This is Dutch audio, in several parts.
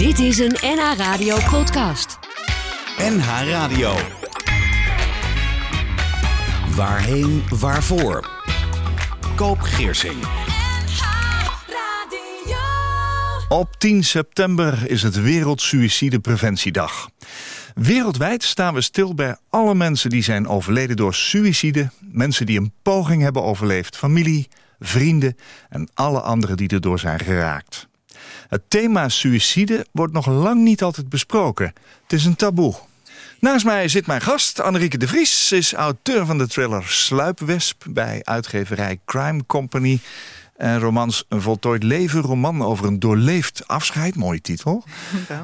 Dit is een NH Radio podcast. NH Radio. Waarheen, waarvoor? Koop Geersing. Op 10 september is het Wereldsuïcidepreventiedag. Wereldwijd staan we stil bij alle mensen die zijn overleden door suïcide... mensen die een poging hebben overleefd, familie, vrienden... en alle anderen die erdoor zijn geraakt. Het thema suïcide wordt nog lang niet altijd besproken. Het is een taboe. Naast mij zit mijn gast, Annerieke de Vries. Ze is auteur van de thriller Sluipwesp bij uitgeverij Crime Company... En romans Een voltooid leven, roman over een doorleefd afscheid. Mooie titel.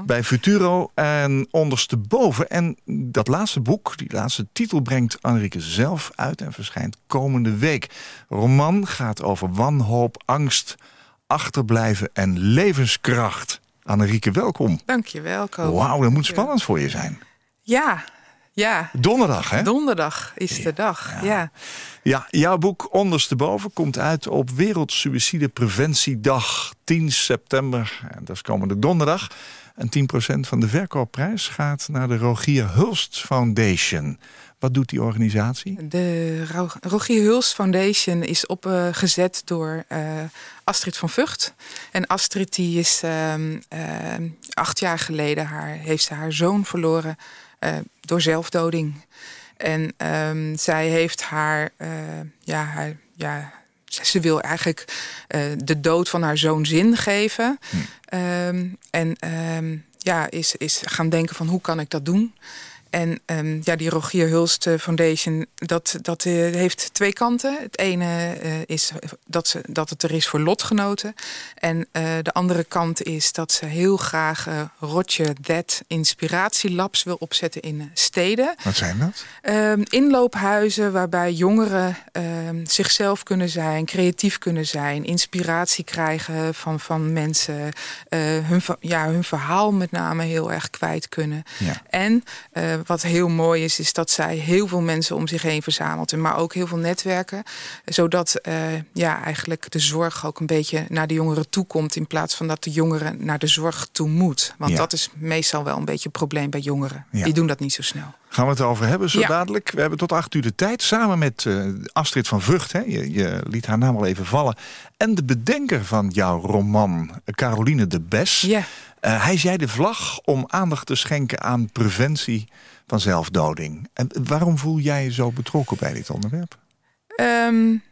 Bij Futuro en Ondersteboven. En dat laatste boek, die laatste titel, brengt Annerieke zelf uit... en verschijnt komende week. Roman gaat over wanhoop, angst, achterblijven en levenskracht. Annerieke, welkom. Dank je wel, Wauw, dat moet spannend voor je zijn. Ja, ja. Donderdag, hè? Donderdag is de dag, ja. Ja, jouw boek Ondersteboven komt uit op Wereldsuïcidepreventiedag 10 september. En dat is komende donderdag. En 10% van de verkoopprijs gaat naar de Rogier Hulst Foundation. Wat doet die organisatie? De Rogier Hulst Foundation is opgezet door uh, Astrid van Vught. En Astrid die is uh, uh, acht jaar geleden haar, heeft ze haar zoon verloren door zelfdoding. En um, zij heeft haar, uh, ja, haar, ja, ze wil eigenlijk uh, de dood van haar zoon zin geven. Hm. Um, en um, ja, is, is gaan denken van hoe kan ik dat doen? En um, ja, die Rogier Hulst eh, Foundation, dat, dat uh, heeft twee kanten. Het ene uh, is dat, ze, dat het er is voor lotgenoten. En de andere kant is dat ze heel graag Roger That inspiratielabs wil opzetten in steden. Wat zijn dat? Um, inloophuizen waarbij jongeren um, zichzelf kunnen zijn, creatief kunnen zijn, inspiratie krijgen van, van mensen, hun, ja, hun verhaal met name heel erg kwijt kunnen. Ja. En wat heel mooi is, is dat zij heel veel mensen om zich heen verzamelt. Maar ook heel veel netwerken. Zodat uh, ja, eigenlijk de zorg ook een beetje naar de jongeren toe komt. In plaats van dat de jongeren naar de zorg toe moet. Want ja. dat is meestal wel een beetje een probleem bij jongeren. Ja. Die doen dat niet zo snel. Gaan we het over hebben zo dadelijk. We hebben tot acht uur de tijd. Samen met uh, Astrid van Vught. Hè. Je, je, liet haar naam al even vallen. En de bedenker van jouw roman, Caroline de Bes. Ja. Uh, hij zei de vlag om aandacht te schenken aan preventie van zelfdoding. En waarom voel jij je zo betrokken bij dit onderwerp? Um,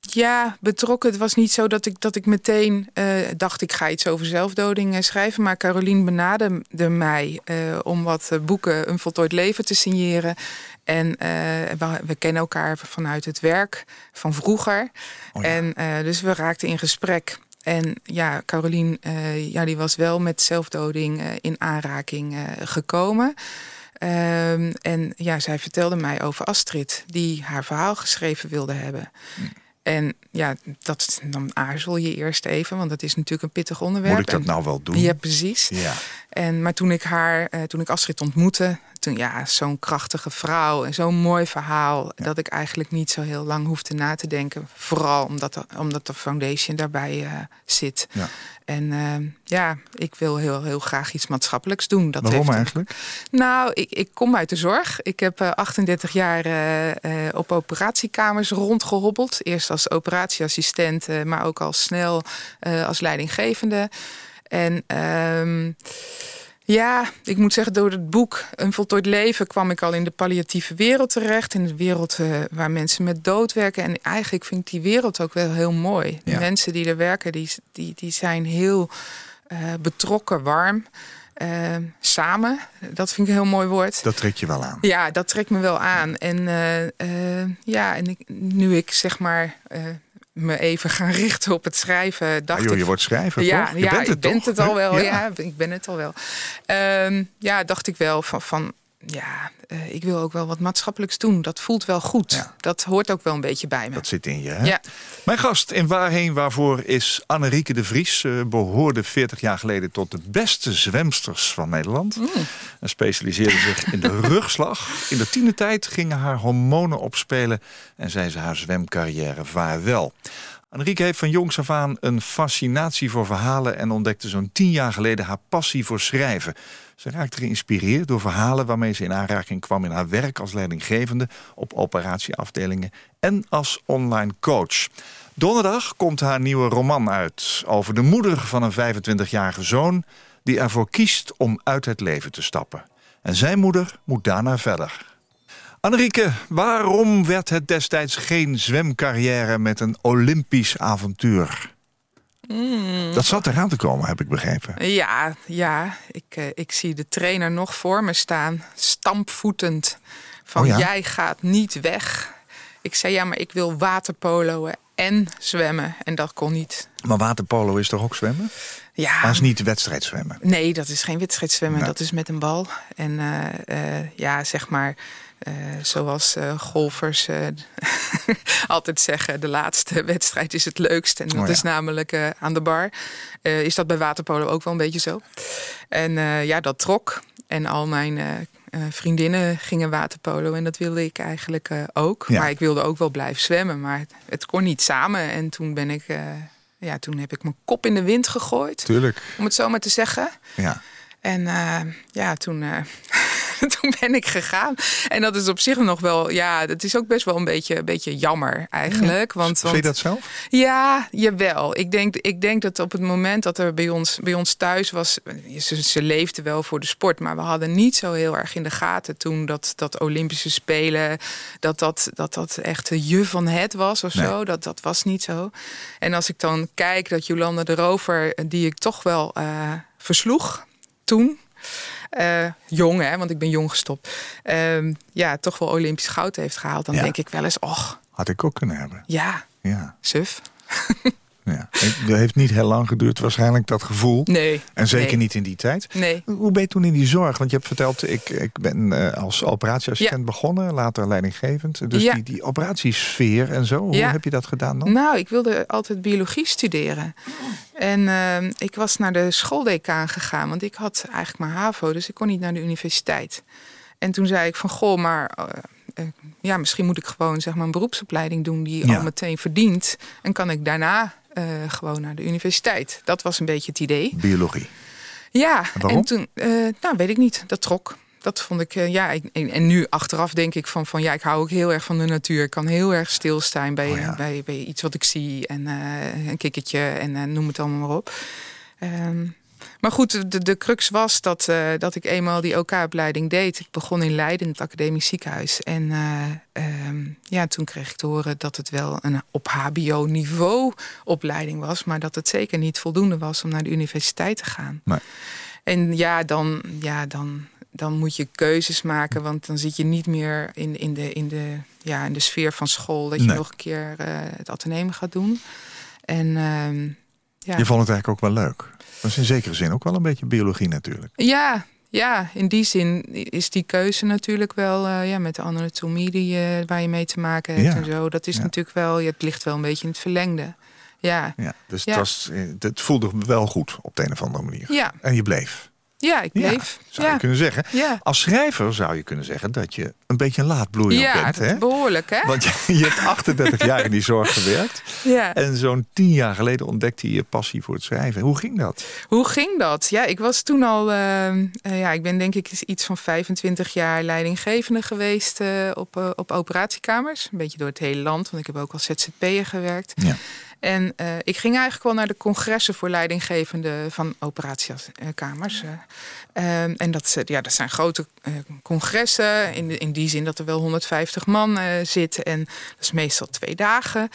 ja, betrokken. Het was niet zo dat ik, dat ik meteen uh, dacht... ik ga iets over zelfdoding uh, schrijven. Maar Caroline benaderde mij uh, om wat boeken... Een voltooid leven te signeren. En we, we, kennen elkaar vanuit het werk van vroeger. Oh ja. En dus we raakten in gesprek. En ja, Caroline ja, die was wel met zelfdoding in aanraking gekomen... Um, en ja, zij vertelde mij over Astrid, die haar verhaal geschreven wilde hebben. Hm. En ja, dat, dan aarzel je eerst even, want dat is natuurlijk een pittig onderwerp. Moet ik dat nou wel doen? Ja, precies. Ja. En, maar toen ik haar, uh, toen ik Astrid ontmoette, toen ja, zo'n krachtige vrouw en zo'n mooi verhaal, ja. dat ik eigenlijk niet zo heel lang hoefde na te denken. Vooral omdat de, omdat de foundation daarbij uh, zit. Ja. En uh, ja, ik wil heel, heel graag iets maatschappelijks doen. Dat Waarom heeft, eigenlijk? Nou, ik, ik kom uit de zorg. Ik heb uh, 38 jaar uh, op operatiekamers rondgehobbeld. Eerst als operatieassistent, maar ook al snel als leidinggevende. En um, ja, ik moet zeggen, door het boek Een voltooid leven kwam ik al in de palliatieve wereld terecht. In de wereld uh, waar mensen met dood werken. En eigenlijk vind ik die wereld ook wel heel mooi. De mensen die er werken, die, die, die zijn heel uh, betrokken, warm. Uh, samen, dat vind ik een heel mooi woord. Dat trekt je wel aan. Ja, dat trekt me wel aan. En ja, en ik, nu ik zeg maar me even gaan richten op het schrijven. Dacht ah, joh, je wordt schrijver, ja, toch? Je ja, bent het ik ben toch? het al wel. Ja. Ja. ik ben het al wel. Um, ja, dacht ik wel van, van ja, uh, ik wil ook wel wat maatschappelijks doen. Dat voelt wel goed. Ja. Dat hoort ook wel een beetje bij me. Dat zit in je, hè? Ja. Mijn gast in Waarheen Waarvoor is Annerieke de Vries. Ze behoorde 40 jaar geleden tot de beste zwemsters van Nederland. Mm. En specialiseerde zich in de rugslag. In de tienertijd gingen haar hormonen opspelen... en zei ze haar zwemcarrière vaarwel. Anrieke heeft van jongs af aan een fascinatie voor verhalen en ontdekte zo'n tien jaar geleden haar passie voor schrijven. Ze raakte geïnspireerd door verhalen waarmee ze in aanraking kwam in haar werk als leidinggevende op operatieafdelingen en als online coach. Donderdag komt haar nieuwe roman uit over de moeder van een 25-jarige zoon die ervoor kiest om uit het leven te stappen. En zijn moeder moet daarna verder. Anrieke, waarom werd het destijds geen zwemcarrière met een Olympisch avontuur? Mm. Dat zat eraan te komen, heb ik begrepen. Ja, ja. Ik, eh, ik zie de trainer nog voor me staan, stampvoetend. Van Oh ja? jij gaat niet weg. Ik zei ja, maar ik wil waterpoloen en zwemmen. En dat kon niet. Maar waterpolo is toch ook zwemmen? Ja, Maar is niet wedstrijdzwemmen. Nee, dat is geen wedstrijdzwemmen. Nee. Dat is met een bal. En eh, eh, ja, zeg maar, eh, zoals eh, golfers eh, altijd zeggen, de laatste wedstrijd is het leukst. En dat Oh ja. is namelijk aan de bar. Is dat bij waterpolo ook wel een beetje zo. En ja, dat trok. En al mijn vriendinnen gingen waterpolo. En dat wilde ik eigenlijk ook. Ja. Maar ik wilde ook wel blijven zwemmen. Maar het, het kon niet samen. En toen ben ik... ja, toen heb ik mijn kop in de wind gegooid, Tuurlijk. om het zo maar te zeggen. Ja. En ja, toen, toen ben ik gegaan. En dat is op zich nog wel, ja, dat is ook best wel een beetje, een beetje jammer eigenlijk. Want, Vind je dat zelf? ja, jawel. Ik denk, ik denk dat op het moment dat er bij ons, bij ons thuis was, ze, ze leefden wel voor de sport, maar we hadden niet zo heel erg in de gaten toen dat, dat Olympische Spelen, dat dat, dat, dat echt de je van het was of Nee. zo. Dat, dat was niet zo. En als ik dan kijk dat Jolanda de Rover, die ik toch wel eh, versloeg toen. Eh, jong, hè, want ik ben jong gestopt. ehm, ja, toch wel Olympisch goud heeft gehaald. Dan Ja. denk ik wel eens, och, Had ik ook kunnen hebben. ja, Ja. suf. ja. Het heeft niet heel lang geduurd waarschijnlijk, dat gevoel. Nee. En zeker nee. niet in die tijd. Nee. Hoe ben je toen in die zorg? Want je hebt verteld, ik, ik ben eh, als operatieassistent begonnen, later leidinggevend. Dus Ja. die, die operatiesfeer en zo, hoe heb je dat gedaan dan? Nou, ik wilde altijd biologie studeren. En eh, ik was naar de schooldecaan gegaan, want ik had eigenlijk maar HAVO, dus ik kon niet naar de universiteit. En toen zei ik van, goh, maar eh, ja, misschien moet ik gewoon zeg maar een beroepsopleiding doen die al meteen verdient. En kan ik daarna gewoon naar de universiteit. Dat was een beetje het idee. Biologie. Ja, waarom? en toen, eh, nou weet ik niet, dat trok. Dat vond ik, eh, ja, en, en nu achteraf denk ik van, van, ja, ik hou ook heel erg van de natuur. Ik kan heel erg stilstaan bij, Oh ja. bij, bij iets wat ik zie en eh, een kikkertje en eh, noem het allemaal maar op. Ehm, maar goed, de, de crux was dat, eh, dat ik eenmaal die OK-opleiding deed. Ik begon in Leiden, het academisch ziekenhuis. En eh, ehm, ja, toen kreeg ik te horen dat het wel een op HBO-niveau opleiding was. Maar dat het zeker niet voldoende was om naar de universiteit te gaan. Nee. En ja, dan, ja dan, dan moet je keuzes maken. Want dan zit je niet meer in, in, de, in, de, ja, in de sfeer van school. Dat je Nee. nog een keer eh, het ateneum gaat doen. En ehm, ja. Je vond het eigenlijk ook wel leuk. Dat is in zekere zin ook wel een beetje biologie natuurlijk. Ja, ja, in die zin is die keuze natuurlijk wel eh, ja, met de anatomie die, je waar je mee te maken hebt Ja, en zo. Dat is ja. natuurlijk wel, het ligt wel een beetje in het verlengde. Ja, Ja, dus. Het, was, eh, het voelde wel goed op de een of andere manier. ja, En je bleef. Ja ik bleef. Ja, zou Ja, je kunnen zeggen. ja. Als schrijver zou je kunnen zeggen dat je een beetje een laadbloeier ja bent. Hè? behoorlijk, hè? Want je, hebt 38 jaar in die zorg gewerkt. Ja. En zo'n 10 jaar geleden ontdekte je je passie voor het schrijven. Hoe ging dat? Hoe ging dat? Ja, ik was toen al, eh, eh, ja, ik ben denk ik iets van 25 jaar leidinggevende geweest eh, op, eh, op operatiekamers. Een beetje door het hele land, want ik heb ook als ZZP'er gewerkt. Ja. En eh, ik ging eigenlijk wel naar de congressen voor leidinggevende van operatiekamers. eh. Ehm, en dat, eh, ja, dat zijn grote eh, congressen, in, de, in die zin dat er wel 150 man eh, zitten. En dat is meestal twee dagen.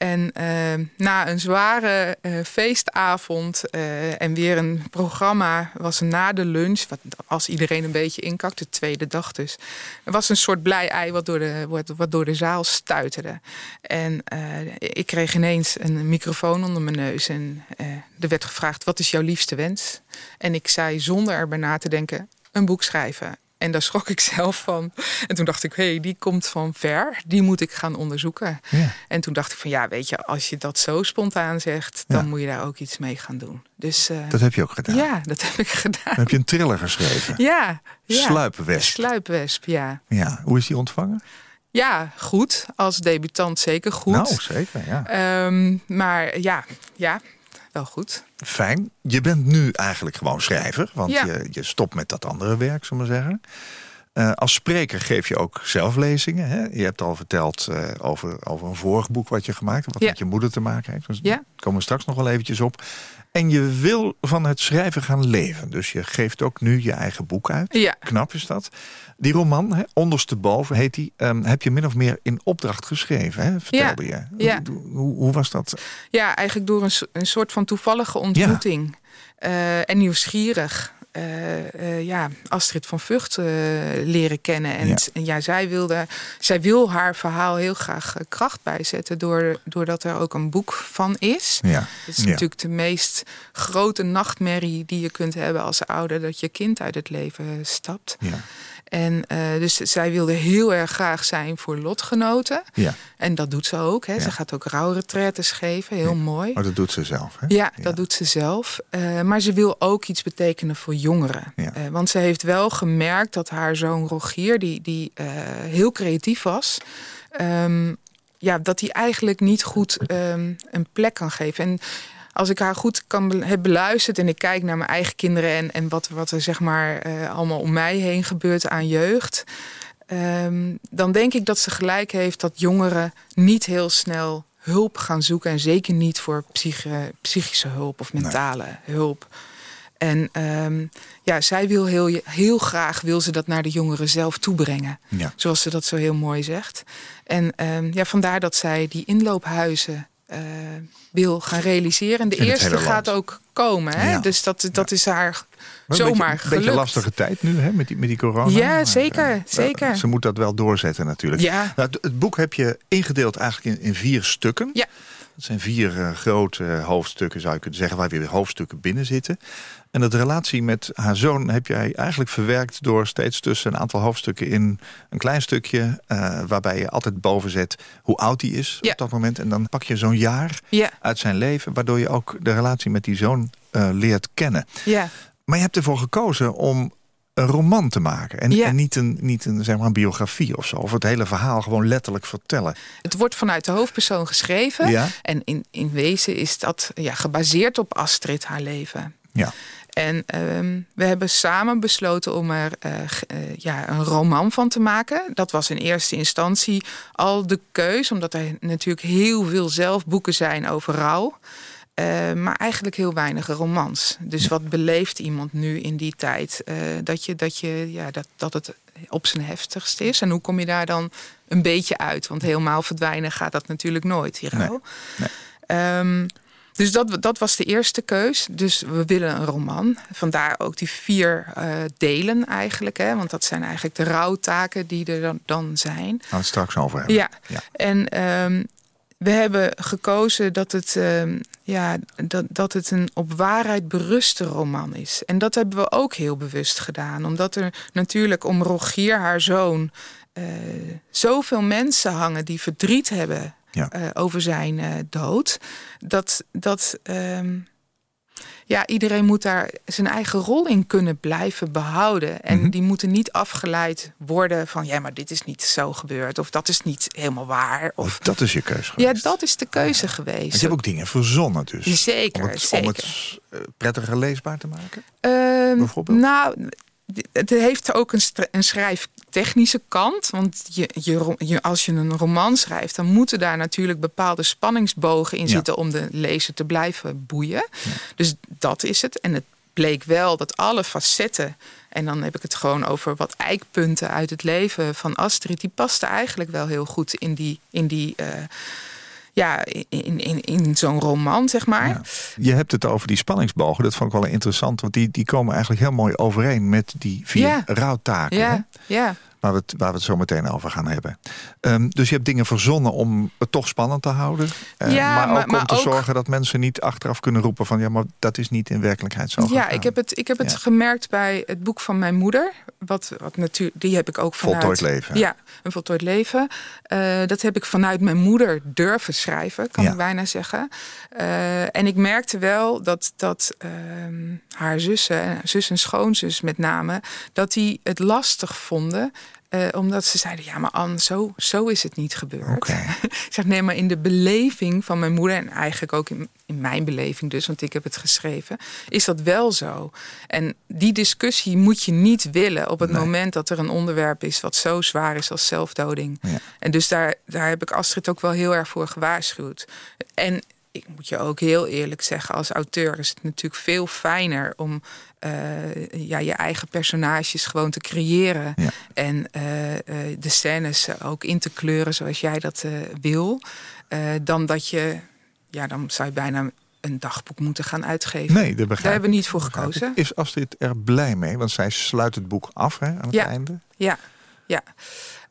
En ehm, na een zware eh, feestavond eh, en weer een programma was na de lunch, wat, als iedereen een beetje inkakt, de tweede dag dus. Er was een soort blij ei wat door de, wat, wat door de zaal stuiterde. En eh, ik kreeg ineens een microfoon onder mijn neus en eh, er werd gevraagd, wat is jouw liefste wens? En ik zei zonder erbij na te denken, een boek schrijven. En daar schrok ik zelf van. En toen dacht ik, hé, hey, die komt van ver. Die moet ik gaan onderzoeken. Ja. En toen dacht ik van, ja, weet je, als je dat zo spontaan zegt... dan Ja. moet je daar ook iets mee gaan doen. Dus eh, Dat heb je ook gedaan. ja, dat heb ik gedaan. Dan heb je een thriller geschreven. Ja, ja. Sluipwesp. Sluipwesp, ja. Ja. Hoe is die ontvangen? Ja, goed. Als debutant zeker goed. Nou, zeker, ja. Ehm, maar ja, ja, wel goed. Fijn. Je bent nu eigenlijk gewoon schrijver, want Ja. je, je stopt met dat andere werk, zullen we maar zeggen. Eh, als spreker geef je ook zelflezingen. Hè? Je hebt al verteld eh, over, over een vorig boek wat je gemaakt hebt, wat Ja. met je moeder te maken heeft. Dus Ja. daar komen we straks nog wel eventjes op. En je wil van het schrijven gaan leven. Dus je geeft ook nu je eigen boek uit. Ja. Knap is dat. Die roman, hè, ondersteboven heet die, ehm, heb je min of meer in opdracht geschreven, hè? vertelde je. Ja. Hoe, hoe, hoe was dat? Ja, eigenlijk door een, een soort van toevallige ontmoeting. Eh, en nieuwsgierig. Eh, eh, ja, Astrid van Vught eh, leren kennen. En, Ja. en ja, zij, wilde, zij wil haar verhaal heel graag kracht bijzetten. Door, doordat er ook een boek van is. Ja. Het is Ja. natuurlijk de meest grote nachtmerrie die je kunt hebben als ouder. Dat je kind uit het leven stapt. Ja. En eh, dus zij wilde heel erg graag zijn voor lotgenoten. Ja. En dat doet ze ook. Hè. Ja. Ze gaat ook rouwretretes geven. Heel mooi. Oh, dat doet ze zelf, hè? Ja, dat doet ze zelf. Eh, maar ze wil ook iets betekenen voor jongeren. Eh, want ze heeft wel gemerkt dat haar zoon Rogier, die, die heel creatief was, ehm, ja, dat hij eigenlijk niet goed ehm, een plek kan geven. En als ik haar goed kan heb beluisterd en ik kijk naar mijn eigen kinderen en, en wat, wat er zeg maar eh, allemaal om mij heen gebeurt aan jeugd. ehm, dan denk ik dat ze gelijk heeft dat jongeren niet heel snel hulp gaan zoeken. En zeker niet voor psyche- psychische hulp of mentale hulp. En ehm, ja, zij wil heel, heel graag wil ze dat naar de jongeren zelf toebrengen. Ja. Zoals ze dat zo heel mooi zegt. En ehm, ja, vandaar dat zij die inloophuizen eh, wil gaan realiseren. En de In eerste gaat ook komen. Hè? Ja. Dus dat, dat is haar Maar zomaar een beetje, gelukt. beetje lastige tijd nu hè, met, die, met die corona. Ja, Maar, zeker, eh, zeker. Ze moet dat wel doorzetten natuurlijk. Ja. Nou, het, boek heb je ingedeeld eigenlijk in, in vier stukken. Ja. Dat zijn vier eh, grote hoofdstukken, zou je kunnen zeggen, waar weer hoofdstukken binnen zitten. En dat relatie met haar zoon heb jij eigenlijk verwerkt door steeds tussen een aantal hoofdstukken in een klein stukje, eh, waarbij je altijd boven zet hoe oud hij is Ja. op dat moment. En dan pak je zo'n jaar Ja, uit zijn leven, waardoor je ook de relatie met die zoon eh, leert kennen. ja. Maar je hebt ervoor gekozen om een roman te maken. En, Ja. en niet, een, niet een, zeg maar een biografie of zo. Of het hele verhaal gewoon letterlijk vertellen. Het wordt vanuit de hoofdpersoon geschreven. Ja. En in, in wezen is dat ja, gebaseerd op Astrid, haar leven. Ja. En ehm, we hebben samen besloten om er eh, eh, ja, een roman van te maken. Dat was in eerste instantie al de keus, omdat er natuurlijk heel veel zelfboeken zijn over rouw. Eh, maar eigenlijk heel weinig romans. Dus wat beleeft iemand nu in die tijd? dat, je, dat, je, ja, dat, dat het op zijn heftigst is. En hoe kom je daar dan een beetje uit? Want helemaal verdwijnen gaat dat natuurlijk nooit, rouw. nee. Dus dat, dat was de eerste keus. Dus we willen een roman. Vandaar ook die vier eh, delen eigenlijk. Hè? Want dat zijn eigenlijk de rouwtaken die er dan, dan zijn. Gaan we het straks over hebben. Ja, Ja. en ehm, we hebben gekozen dat het, ehm, ja, dat, dat het een op waarheid beruste roman is. En dat hebben we ook heel bewust gedaan. Omdat er natuurlijk om Rogier, haar zoon, eh, zoveel mensen hangen die verdriet hebben Ja. eh, over zijn eh, dood. Dat, dat ehm, ja, iedereen moet daar zijn eigen rol in kunnen blijven behouden. En Mhm. die moeten niet afgeleid worden van... ja, maar dit is niet zo gebeurd. Of dat is niet helemaal waar. Of, Of dat is je keuze ja, geweest. dat is de keuze geweest. je hebt ook dingen verzonnen dus. Zeker, om het, zeker. Om het eh, prettiger leesbaar te maken. Ehm, bijvoorbeeld? Nou, het heeft ook een, een schrijftechnische kant. Want je, je, je, als je een roman schrijft, dan moeten daar natuurlijk bepaalde spanningsbogen in Ja. zitten om de lezer te blijven boeien. Dus dat is het. En het bleek wel dat alle facetten. En dan heb ik het gewoon over wat eikpunten uit het leven van Astrid. Die pasten eigenlijk wel heel goed in die. In die eh, ja, in, in, in zo'n roman, zeg maar. Ja. Je hebt het over die spanningsbogen. Dat vond ik wel interessant. Want die, die komen eigenlijk heel mooi overeen met die vier Ja. rouwtaken. hè? ja, ja. Waar we, het, waar we het zo meteen over gaan hebben. Ehm, dus je hebt dingen verzonnen om het toch spannend te houden. Eh, Ja, maar ook maar- om maar te ook- zorgen dat mensen niet achteraf kunnen roepen van... ja, maar dat is niet in werkelijkheid zo Ja, ik heb het, ik heb het Ja. gemerkt bij het boek van mijn moeder. Wat, wat natuurlijk, die heb ik ook vanuit. Voltooid leven. Ja, een voltooid leven. Eh, dat heb ik vanuit mijn moeder durven schrijven, kan Ja. ik bijna zeggen. Eh, en ik merkte wel dat, dat ehm, haar zussen, zus en schoonzus met name, dat die het lastig vonden eh, omdat ze zeiden, ja, maar Anne, zo, zo is het niet gebeurd. Ik zeg, nee, maar in de beleving van mijn moeder... en eigenlijk ook in, in mijn beleving dus, want ik heb het geschreven... is dat wel zo. En die discussie moet je niet willen... op het Nee. moment dat er een onderwerp is... wat zo zwaar is als zelfdoding. Ja. En dus daar, daar heb ik Astrid ook wel heel erg voor gewaarschuwd. En ik moet je ook heel eerlijk zeggen, als auteur is het natuurlijk veel fijner om eh, ja, je eigen personages gewoon te creëren. Ja. En eh, eh, de scènes ook in te kleuren zoals jij dat wil. dan dat je, ja, dan zou je bijna een dagboek moeten gaan uitgeven. Nee, dat Daar hebben we niet voor gekozen. Is Astrid er blij mee? Want zij sluit het boek af hè, aan het Ja. einde. Ja, ja.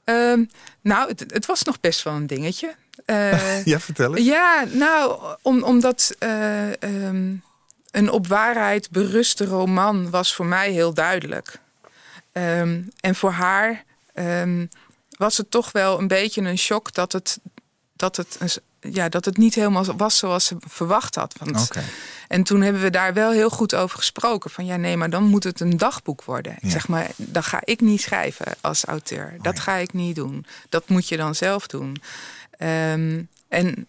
Ehm, nou, het, het was nog best wel een dingetje. Ja, vertel eens. Ja, nou, om, omdat eh, ehm, een op waarheid beruste roman was voor mij heel duidelijk. Ehm, en voor haar ehm, was het toch wel een beetje een shock dat het, dat het, ja, dat het niet helemaal was zoals ze verwacht had. Want, Oké. En toen hebben we daar wel heel goed over gesproken. Van ja, nee, maar dan moet het een dagboek worden. Ik Ja. zeg maar, dat ga ik niet schrijven als auteur. Dat nee. ga ik niet doen. Dat moet je dan zelf doen. Ehm, en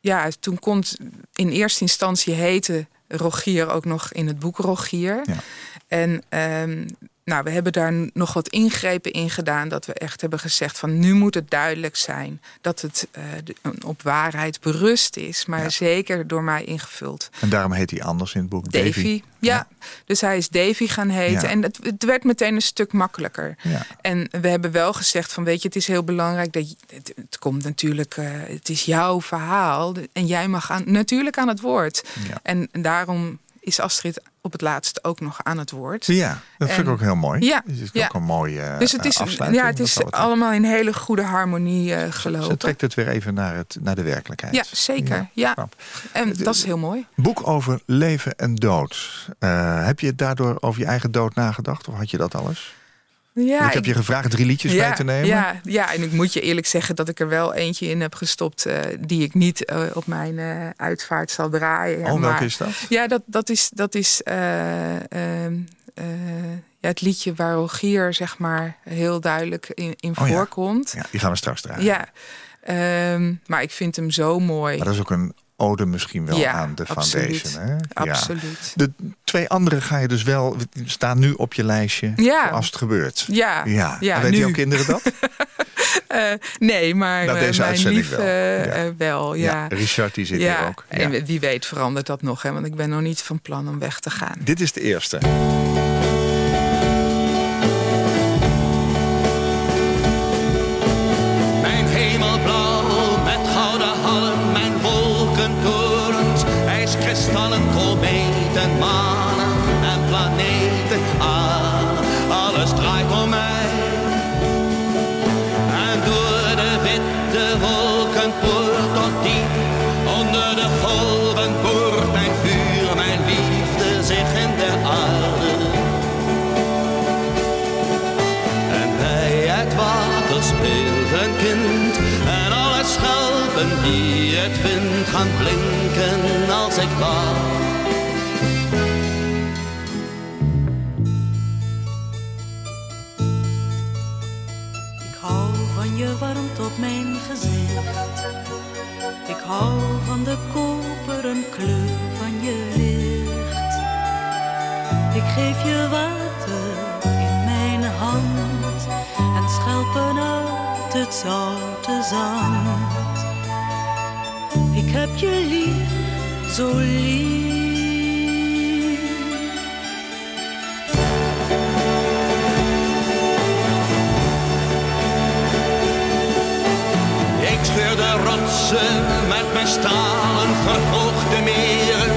ja, toen komt in eerste instantie heette Rogier ook nog in het boek Rogier. Ja. En ehm, nou, we hebben daar nog wat ingrepen in gedaan. Dat we echt hebben gezegd van nu moet het duidelijk zijn dat het eh, de- op waarheid berust is. Maar Ja. zeker door mij ingevuld. En daarom heet hij anders in het boek. Davy. Ja. dus hij is Davy gaan heten. Ja. En het, het werd meteen een stuk makkelijker. En we hebben wel gezegd van weet je, het is heel belangrijk dat je, het, het komt natuurlijk, eh, het is jouw verhaal en jij mag aan, natuurlijk aan het woord. En daarom is Astrid op het laatst ook nog aan het woord. Ja, dat vind ik ook heel mooi. Ja, Het is ja. ook een mooie dus het is, afsluiting. ja, het is allemaal in hele goede harmonie eh, Ze gelopen. trekt het weer even naar, het, naar de werkelijkheid. Ja, zeker. Ja. En dat is heel mooi. Boek over leven en dood. Eh, heb je daardoor over je eigen dood nagedacht? Of had je dat alles? Ja, ik heb je gevraagd drie liedjes mee te nemen. Ja, ja, en ik moet je eerlijk zeggen dat ik er wel eentje in heb gestopt eh, die ik niet eh, op mijn eh, uitvaart zal draaien. Oh, welke maar, is dat? Ja, dat, dat is, dat is eh, ehm, eh, ja, het liedje waar Rogier zeg maar heel duidelijk in, in Oh ja. voorkomt. Ja, die gaan we straks draaien. Ja, ehm, maar ik vind hem zo mooi. Maar dat is ook een ode misschien wel Ja, aan de absoluut. foundation. Hè? Ja. Absoluut. De twee andere ga je dus wel, staan nu op je lijstje Ja. als het gebeurt. Ja, Ja, ja, En weten nu. jouw kinderen dat? Eh, nee, maar eh, deze mijn uitzending lief wel. eh, Ja. eh, wel. Ja. Richard die zit ja. hier ook. Ja. En wie weet verandert dat nog, hè? want ik ben nog niet van plan om weg te gaan. Dit is de eerste. Van je warmte op mijn gezicht. Ik hou van de koperen kleur van je licht. Ik geef je water in mijn hand en schelpen uit het zoute zand. Ik heb je lief, zo lief. Met mijn stalen verhoogde meren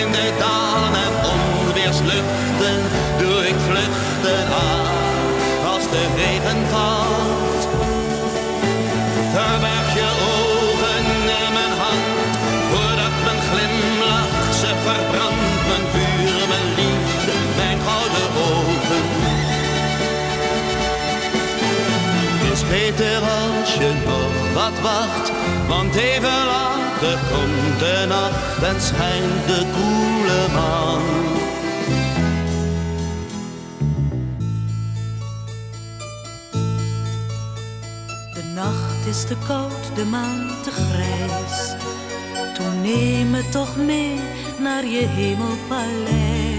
In de dalen en onweersluchten doe ik vluchten aan Als de regen valt. Verberg je ogen in mijn hand Voordat mijn glimlach ze verbrandt. Mijn vuur, mijn liefde, mijn gouden ogen. Is beter als je nog wat wacht, want even later komt de nacht en schijnt de koele maan. het is te koud, de maan te grijs. Toen neem me toch mee naar je hemelpaleis.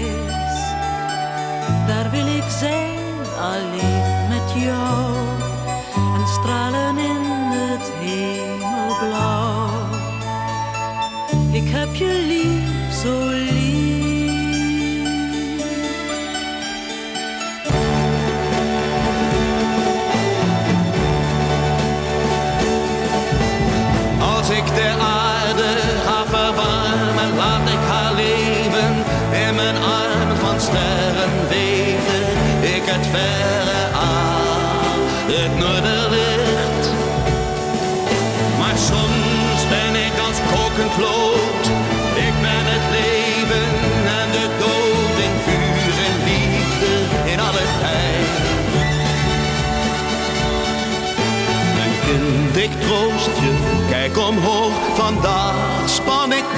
Daar wil ik zijn, alleen met jou. En stralen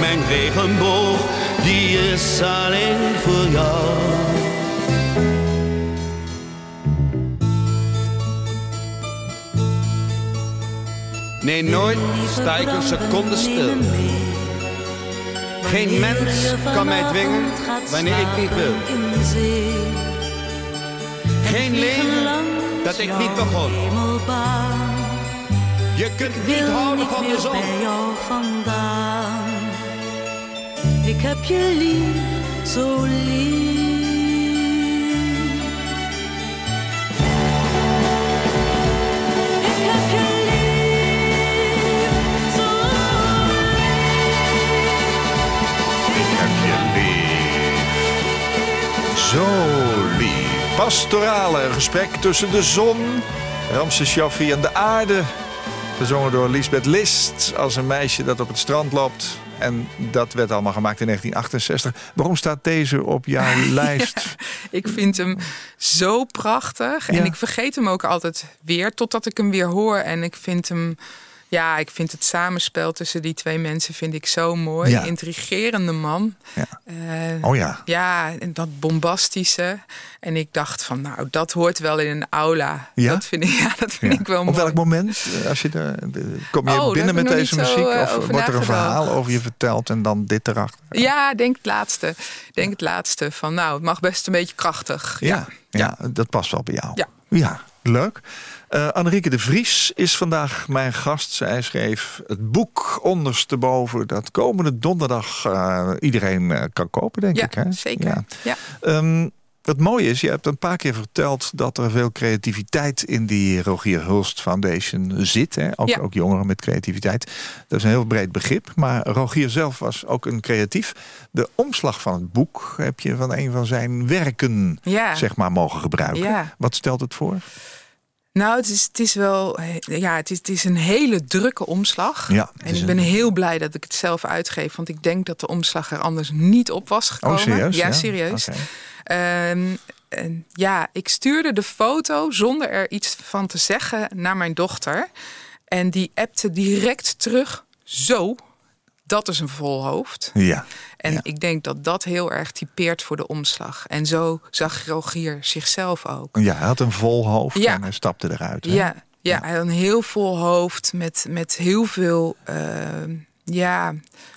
mijn regenboog, die is alleen voor jou. Nee, nooit sta ik een seconde stil. Geen mens kan mij dwingen wanneer ik niet wil. Geen leven dat ik niet begon. Je kunt niet houden van de zon. Ik heb je lief, zo lief. Ik heb je lief, zo Ik heb je lief. Zo lief. Pastorale gesprek tussen de zon, Ramses Shaffi en de aarde. Gezongen door Lisbeth List als een meisje dat op het strand loopt. En dat werd allemaal gemaakt in 1968. Waarom staat deze op jouw lijst? Ik vind hem zo prachtig. Ja. En ik vergeet hem ook altijd weer, totdat ik hem weer hoor. En ik vind hem. Ja, ik vind het samenspel tussen die twee mensen vind ik zo mooi. Ja. Intrigerende man. Ja. Eh, Oh ja. Ja, en dat bombastische. En ik dacht van, nou, dat hoort wel in een aula. Ja? Dat vind ik, ja, dat vind Ja. ik wel Op mooi. welk moment? eh, Als je de- kom je Oh, binnen met deze zo, muziek? eh, Of wordt er een verhaal over je verteld en dan dit erachter? Ja, denk het laatste. Denk het laatste. Van, nou, het mag best een beetje krachtig. Ja, ja, dat past wel bij jou. Ja. Ja, leuk. Annerieke de Vries is vandaag mijn gast. Zij schreef het boek ondersteboven dat komende donderdag eh, iedereen eh, kan kopen, denk Ja, ik. Hè? zeker. Ja. Ja. Ehm, het mooie is, je hebt een paar keer verteld dat er veel creativiteit in die Rogier Hulst Foundation zit. Hè? Ook, Ja. ook jongeren met creativiteit. Dat is een heel breed begrip. Maar Rogier zelf was ook een creatief. De omslag van het boek heb je van een van zijn werken Ja. zeg maar, mogen gebruiken. Ja. Wat stelt het voor? Nou, het is, het is wel, ja, het is, het is een hele drukke omslag. Ja, en ik ben een- heel blij dat ik het zelf uitgeef, want ik denk dat de omslag er anders niet op was gekomen. Oh, serieus? Ja, serieus. Ehm, en ja, ik stuurde de foto zonder er iets van te zeggen naar mijn dochter. En die appte direct terug. Zo, dat is een vol hoofd. Ja. En Ja. ik denk dat dat heel erg typeert voor de omslag. En zo zag Rogier zichzelf ook. ja, hij had een vol hoofd Ja. en hij stapte eruit. hè? Ja, ja, hij had een heel vol hoofd met, met heel veel ehm, ja,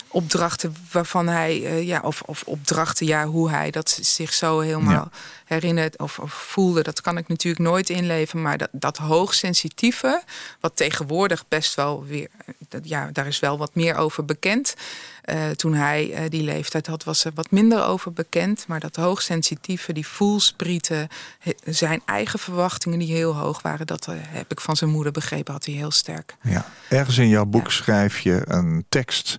opdrachten waarvan hij, eh, ja, of, of opdrachten, ja, hoe hij dat zich zo helemaal Ja. herinnert of, of voelde, dat kan ik natuurlijk nooit inleven. Maar dat, dat hoogsensitieve, wat tegenwoordig best wel weer, dat, ja, daar is wel wat meer over bekend. Eh, toen hij eh, die leeftijd had, was er wat minder over bekend. Maar dat hoogsensitieve, die voelsprieten, zijn eigen verwachtingen die heel hoog waren, dat eh, heb ik van zijn moeder begrepen, had hij heel sterk. Ja. Ergens in jouw boek schrijf je een tekst.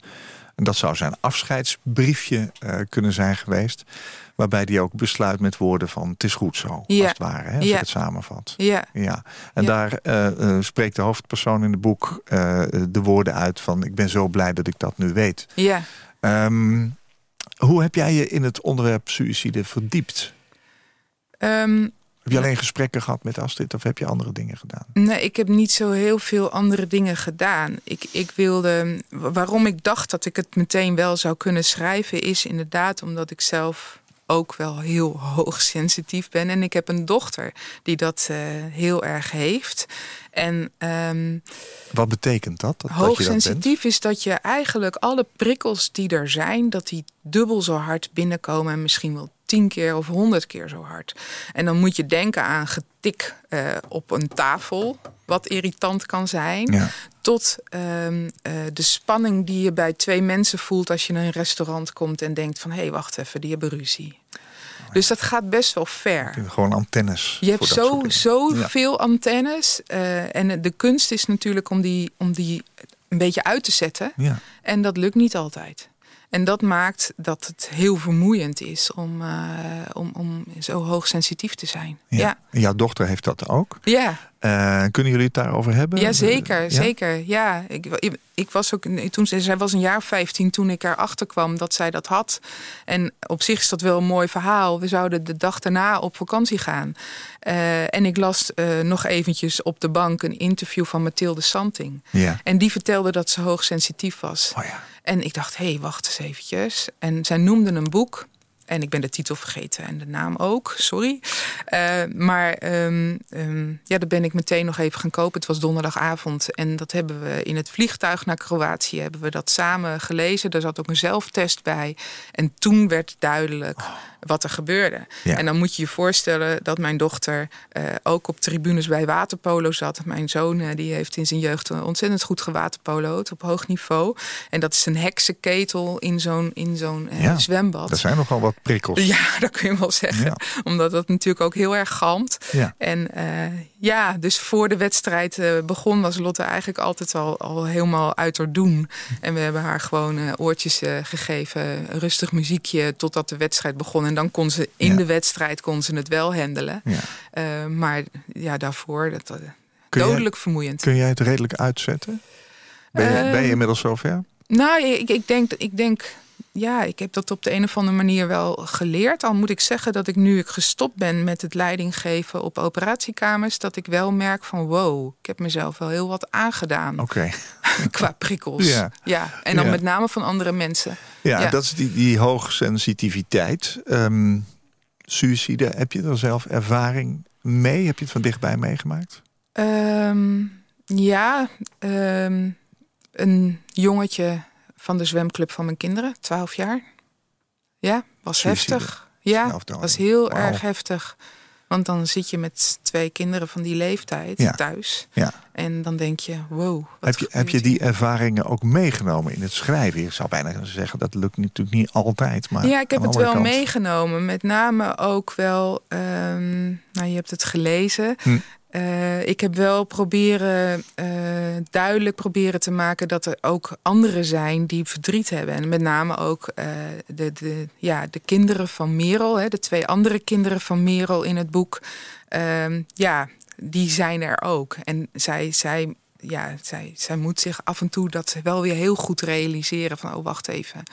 En dat zou zijn afscheidsbriefje kunnen zijn geweest. Waarbij hij ook besluit met woorden van het is goed zo. Ja. Als het ware, hè, als Ja. ik het samenvat. Ja, Ja, en daar eh, eh, spreekt de hoofdpersoon in het boek eh, de woorden uit van ik ben zo blij dat ik dat nu weet. ja. Ehm, hoe heb jij je in het onderwerp suïcide verdiept? Ehm, Heb je alleen gesprekken gehad met Astrid of heb je andere dingen gedaan? Nee, ik heb niet zo heel veel andere dingen gedaan. Ik, ik wilde. Waarom ik dacht dat ik het meteen wel zou kunnen schrijven, is inderdaad omdat ik zelf ook wel heel hoogsensitief ben. En ik heb een dochter die dat uh, heel erg heeft. En um, wat betekent dat? dat hoogsensitief dat is dat je eigenlijk alle prikkels die er zijn, dat die dubbel zo hard binnenkomen en misschien wel tien keer of honderd keer zo hard. En dan moet je denken aan getik uh, op een tafel, wat irritant kan zijn. Ja. Tot um, uh, de spanning die je bij twee mensen voelt als je in een restaurant komt en denkt van hé, hey, wacht even, die hebben ruzie. Dus dat gaat best wel ver. Gewoon antennes. Je hebt zo, zo ja. veel antennes. Uh, en de kunst is natuurlijk om die, om die een beetje uit te zetten. Ja. En dat lukt niet altijd. En dat maakt dat het heel vermoeiend is om, uh, om, om zo hoogsensitief te zijn. Ja. ja. En jouw dochter heeft dat ook. Ja. Uh, kunnen jullie het daarover hebben? Ja, zeker. Ja? Zeker. Ja, ik, ik, ik, was ook toen zij was een jaar 15 toen ik erachter kwam dat zij dat had. En op zich is dat wel een mooi verhaal. We zouden de dag daarna op vakantie gaan. Uh, en ik las uh, nog eventjes op de bank een interview van Mathilde Santing. Ja. En die vertelde dat ze hoogsensitief was. Oh ja. En ik dacht, hé, hey, wacht eens eventjes. En zij noemde een boek. En ik ben de titel vergeten en de naam ook, sorry. Uh, maar um, um, ja, dat ben ik meteen nog even gaan kopen. Het was donderdagavond en dat hebben we in het vliegtuig naar Kroatië... hebben we dat samen gelezen. Daar zat ook een zelftest bij. En toen werd duidelijk oh. Wat er gebeurde. Ja. En dan moet je je voorstellen dat mijn dochter uh, ook op tribunes bij waterpolo zat. Mijn zoon uh, die heeft in zijn jeugd ontzettend goed gewaterpolo'd op hoog niveau. En dat is een heksenketel in zo'n in zo'n ja, zwembad. Er zijn nogal wat prikkels. Ja, dat kun je wel zeggen. Ja. Omdat dat natuurlijk ook heel erg galmt. Ja. En ja, dus voor de wedstrijd uh, begon was Lotte eigenlijk altijd al, al helemaal uit haar doen. En we hebben haar gewoon uh, oortjes gegeven, een rustig muziekje totdat de wedstrijd begon. En dan kon ze in Ja. de wedstrijd kon ze het wel handelen. Ja. maar ja, daarvoor, dat, jij- dodelijk vermoeiend. Kun jij het redelijk uitzetten? Ben je, Ehm, ben je inmiddels zover? Nou, ik, ik, denk, ik denk, ja, ik heb dat op de een of andere manier wel geleerd. Al moet ik zeggen dat ik nu ik gestopt ben met het leidinggeven op operatiekamers, dat ik wel merk van wow, ik heb mezelf wel heel wat aangedaan Oké. qua prikkels. Ja. En dan Ja. met name van andere mensen. Ja, Ja. dat is die, die hoogsensitiviteit. Ehm suïcide, heb je er zelf ervaring mee? Heb je het van dichtbij meegemaakt? Ehm, ja, ehm, een jongetje van de zwemclub van mijn kinderen, 12 jaar. Ja, was heftig. Ja, was heel erg heftig. Want dan zit je met twee kinderen van die leeftijd Ja. thuis. Ja. En dan denk je, wow. Heb je, heb je die ervaringen ook meegenomen in het schrijven? Ik zou bijna zeggen, dat lukt natuurlijk niet altijd. Maar Ja, ik heb het wel kant- meegenomen. Met name ook wel, ehm, nou je hebt het gelezen. Hm. Eh, ik heb wel proberen, eh, duidelijk proberen te maken dat er ook anderen zijn die verdriet hebben. En met name ook eh, de, de, ja, de kinderen van Merel, hè, de twee andere kinderen van Merel in het boek. Ehm, ja, die zijn er ook. En zij, zij, ja, zij, zij moet zich af en toe dat wel weer heel goed realiseren van, oh wacht even.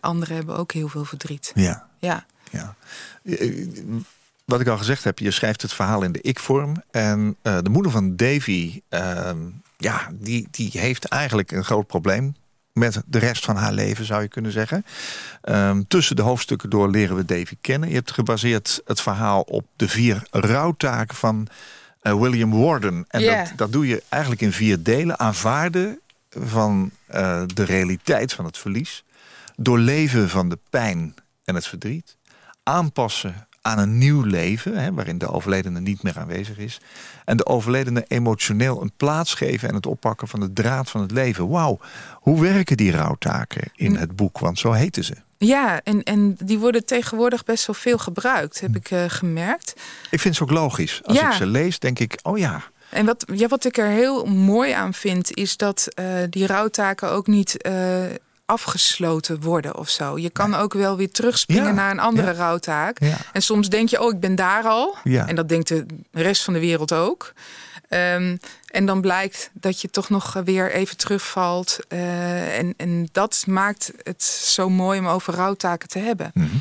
Anderen hebben ook heel veel verdriet. Ja, Ja, ja. Wat ik al gezegd heb, je schrijft het verhaal in de ik-vorm. En eh, de moeder van Davy, ehm, ja, die, die heeft eigenlijk een groot probleem. Met de rest van haar leven, zou je kunnen zeggen. Ehm, tussen de hoofdstukken door leren we Davy kennen. Je hebt gebaseerd het verhaal op de vier rouwtaken van eh, William Warden. En dat, dat doe je eigenlijk in vier delen. Aanvaarden van eh, de realiteit van het verlies. Doorleven van de pijn en het verdriet. Aanpassen aan een nieuw leven, hè, waarin de overledene niet meer aanwezig is. En de overledene emotioneel een plaats geven en het oppakken van de draad van het leven. Wauw, hoe werken die rouwtaken in het boek? Want zo heten ze. ja en, en die worden tegenwoordig best wel veel gebruikt, heb ik eh, gemerkt. Ik vind ze ook logisch. Als Ja. ik ze lees, denk ik, oh ja. En wat, ja, wat ik er heel mooi aan vind, is dat eh, die rouwtaken ook niet eh, afgesloten worden of zo. Je kan ook wel weer terugspringen Ja, naar een andere ja. rouwtaak. En soms denk je, oh, ik ben daar al. Ja. En dat denkt de rest van de wereld ook. Ehm, en dan blijkt dat je toch nog weer even terugvalt. Eh, en, en dat maakt het zo mooi om over rouwtaken te hebben. Mhm.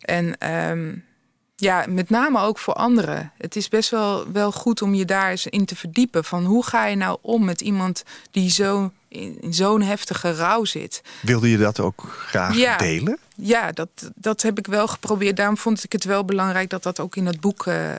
En ehm, ja, met name ook voor anderen. Het is best wel, wel goed om je daar eens in te verdiepen. Van hoe ga je nou om met iemand die zo in, in zo'n heftige rouw zit. Wilde je dat ook graag Ja. delen? Ja, dat, dat heb ik wel geprobeerd. Daarom vond ik het wel belangrijk dat dat ook in het boek eh, eh,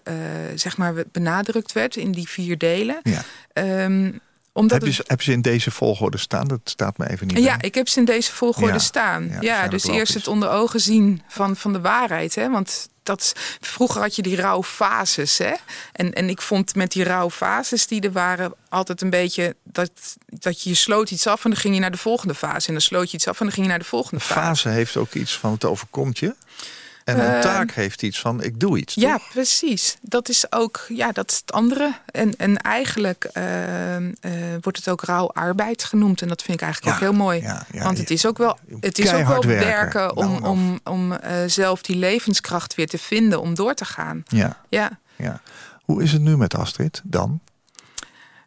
zeg maar benadrukt werd in die vier delen. Ja. Ehm, Heb je, ze- heb je ze in deze volgorde staan? Dat staat me even niet ja, bij. ik heb ze in deze volgorde Ja, staan. ja, dus eerst het onder ogen zien van, van de waarheid. Hè? Want dat, vroeger had je die rouwfases. Hè? En, en ik vond met die rouwfases die er waren altijd een beetje... Dat, dat je, je sloot iets af en dan ging je naar de volgende fase. En dan sloot je iets af en dan ging je naar de volgende fase. Fase heeft ook iets van het overkomt je. En een Eh, taak heeft iets van ik doe iets. Ja, toch? precies. Dat is ook ja, dat is het andere. En, en eigenlijk ehm, eh, wordt het ook rouwarbeid genoemd. En dat vind ik eigenlijk Ja, ook heel mooi. ja, ja, Want het is ook wel, het is ook wel werken, werken, om, om, om eh, zelf die levenskracht weer te vinden om door te gaan. Ja, Ja. ja. Hoe is het nu met Astrid dan?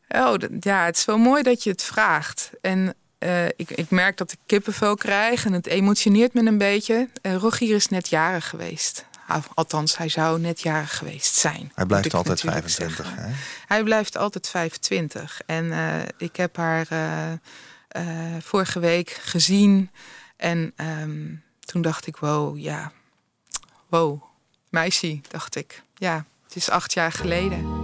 Oh, ja, het is wel mooi dat je het vraagt. En eh, ik, ik merk dat ik kippenvel krijg en het emotioneert me een beetje. Eh, Rogier is net jarig geweest. Al- Althans, hij zou net jarig geweest zijn. Hij blijft altijd natuurlijk 25. zeggen. Hè? Hij blijft altijd 25. En eh, ik heb haar vorige week gezien. En ehm, toen dacht ik, wow, ja. Wow, meisje, dacht ik. Ja, het is acht jaar geleden.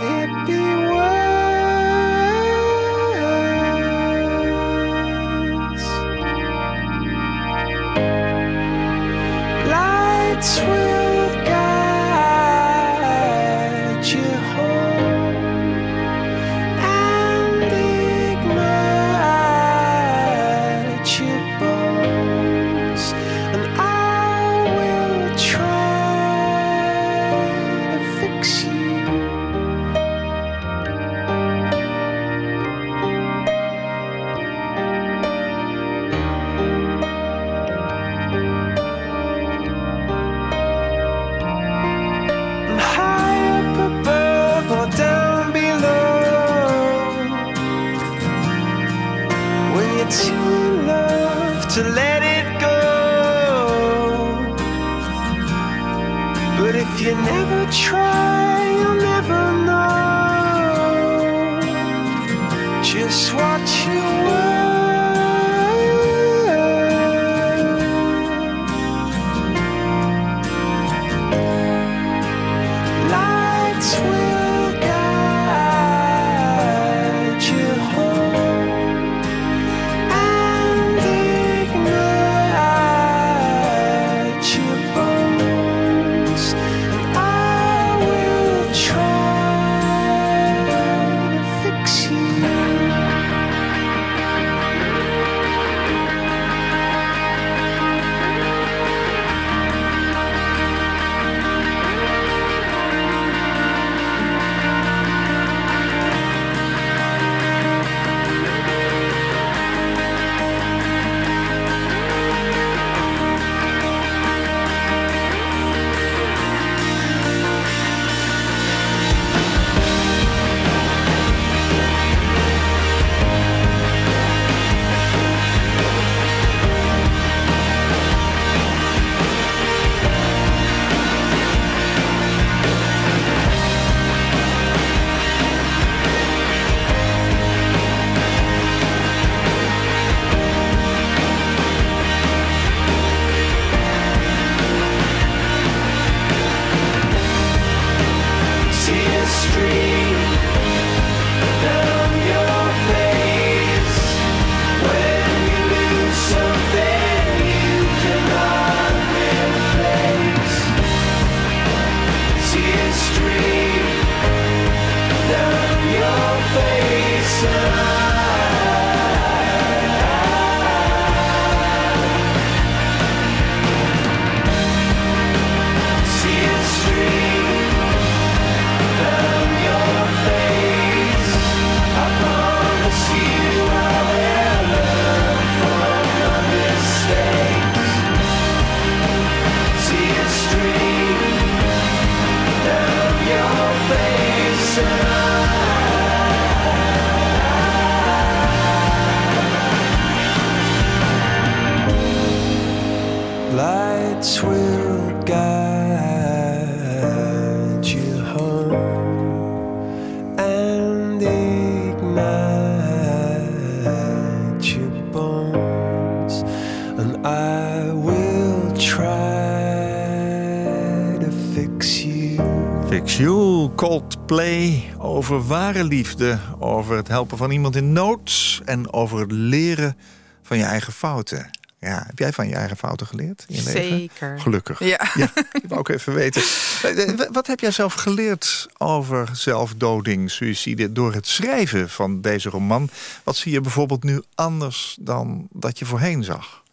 Coldplay, over ware liefde, over het helpen van iemand in nood en over het leren van je eigen fouten. Ja, heb jij van je eigen fouten geleerd in je leven? Zeker. Gelukkig. Ja. ja ik wou ook even weten. Eh, eh, Wat heb jij zelf geleerd over zelfdoding, suïcide... door het schrijven van deze roman? Wat zie je bijvoorbeeld nu anders dan dat je voorheen zag?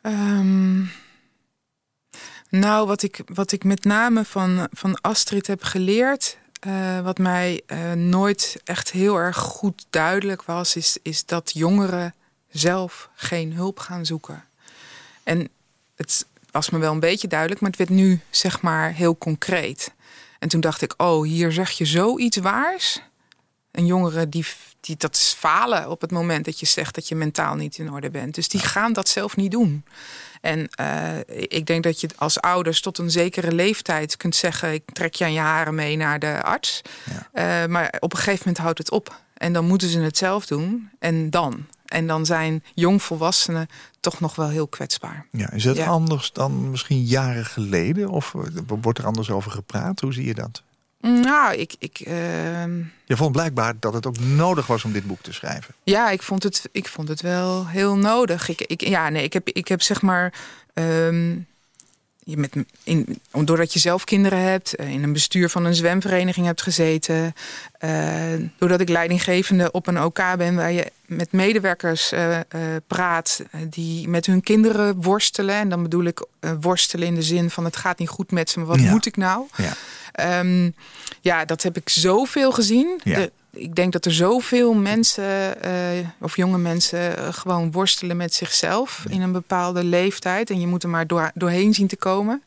Ehm, nou, wat ik, wat ik met name van, van Astrid heb geleerd... eh, wat mij eh, nooit echt heel erg goed duidelijk was... is, is dat jongeren zelf geen hulp gaan zoeken. En het was me wel een beetje duidelijk... maar het werd nu zeg maar heel concreet. En toen dacht ik, oh, hier zeg je zoiets waars... Een jongere die, die dat is falen op het moment dat je zegt dat je mentaal niet in orde bent. Dus die gaan dat zelf niet doen. En eh, ik denk dat je als ouders tot een zekere leeftijd kunt zeggen: ik trek je aan je haren mee naar de arts. Eh, maar op een gegeven moment houdt het op. En dan moeten ze het zelf doen. En dan. En dan zijn jongvolwassenen toch nog wel heel kwetsbaar. Ja, is het Ja. anders dan misschien jaren geleden? Of wordt er anders over gepraat? Hoe zie je dat? Nou, ik, ik, ehm, Je vond blijkbaar dat het ook nodig was om dit boek te schrijven. Ja, ik vond het, ik vond het wel heel nodig. Ik, ik, ja, nee, ik heb, ik heb zeg maar. ehm, je met, in, doordat je zelf kinderen hebt, eh, in een bestuur van een zwemvereniging hebt gezeten. eh, doordat ik leidinggevende op een OK ben waar je met medewerkers eh, praat die met hun kinderen worstelen. En dan bedoel ik worstelen in de zin van het gaat niet goed met ze, maar wat Ja. moet ik nou? Ja. Ehm, ja, dat heb ik zoveel gezien. Ja. De- ik denk dat er zoveel mensen, eh, of jonge mensen, eh, gewoon worstelen met zichzelf in een bepaalde leeftijd. En je moet er maar door, doorheen zien te komen.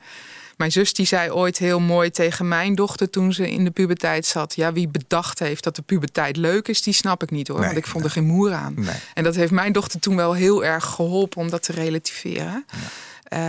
Mijn zus die zei ooit heel mooi tegen mijn dochter toen ze in de puberteit zat. Ja, wie bedacht heeft dat de puberteit leuk is, die snap ik niet hoor. Nee, want ik vond nee. er geen moer aan. Nee. En dat heeft mijn dochter toen wel heel erg geholpen om dat te relativeren. Eh,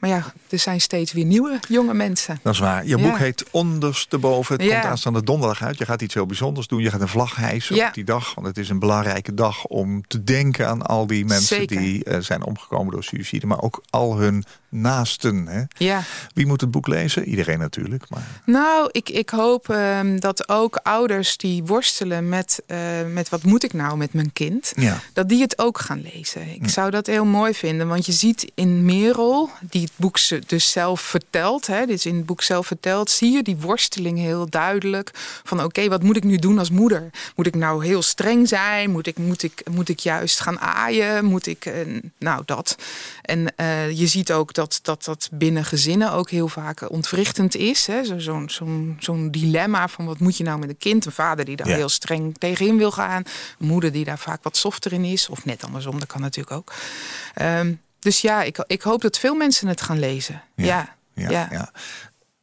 maar ja, er zijn steeds weer nieuwe jonge mensen. Dat is waar. Je Ja. boek heet Ondersteboven. Het Ja. komt aanstaande donderdag uit. Je gaat iets heel bijzonders doen. Je gaat een vlag hijsen Ja. op die dag. Want het is een belangrijke dag om te denken aan al die mensen Zeker. die eh, zijn omgekomen door suïcide. Maar ook al hun naasten. Hè? Ja. Wie moet het boek lezen? Iedereen natuurlijk. Maar Nou, ik, ik hoop ehm, dat ook ouders die worstelen met, eh, met wat moet ik nou met mijn kind, dat die het ook gaan lezen. Ik zou dat heel mooi vinden, want je ziet in Merel, die het boek ze dus zelf vertelt, hè, dit is in het boek zelf verteld, zie je die worsteling heel duidelijk van oké, wat moet ik nu doen als moeder? Moet ik nou heel streng zijn? Moet ik, moet ik, moet ik juist gaan aaien? Moet ik, eh, nou dat. En eh, je ziet ook dat, dat dat binnen gezinnen ook heel vaak ontwrichtend is. hè. Zo- Zo'n zo'n zo'n dilemma van wat moet je nou met een kind? Een vader die daar Ja. heel streng tegenin wil gaan. Een moeder die daar vaak wat softer in is. Of net andersom, dat kan natuurlijk ook. Ehm, dus ja, ik, ik hoop dat veel mensen het gaan lezen. Ja, Ja, ja. ja.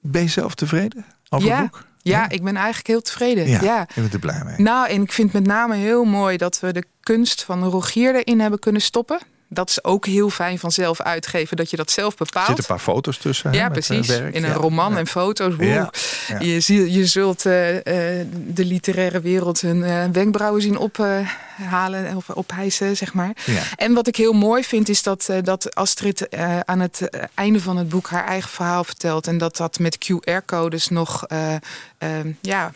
Ben je zelf tevreden over het boek? Ja, ik ben eigenlijk heel tevreden. Ja, Ja. je bent er blij mee. Nou, en ik vind met name heel mooi dat we de kunst van Rogier erin hebben kunnen stoppen. Dat is ook heel fijn van zelf uitgeven, dat je dat zelf Er bepaalt. zitten een paar foto's tussen. Ja, eh, precies. werk. In een Ja. roman Ja. en foto's. Ja. Je, zie- je zult eh, eh, de literaire wereld hun wenkbrauwen zien ophalen of ophijsen, zeg maar. En wat ik heel mooi vind, is dat, dat Astrid aan het einde van het boek haar eigen verhaal vertelt. En dat dat met QR-codes nog ja,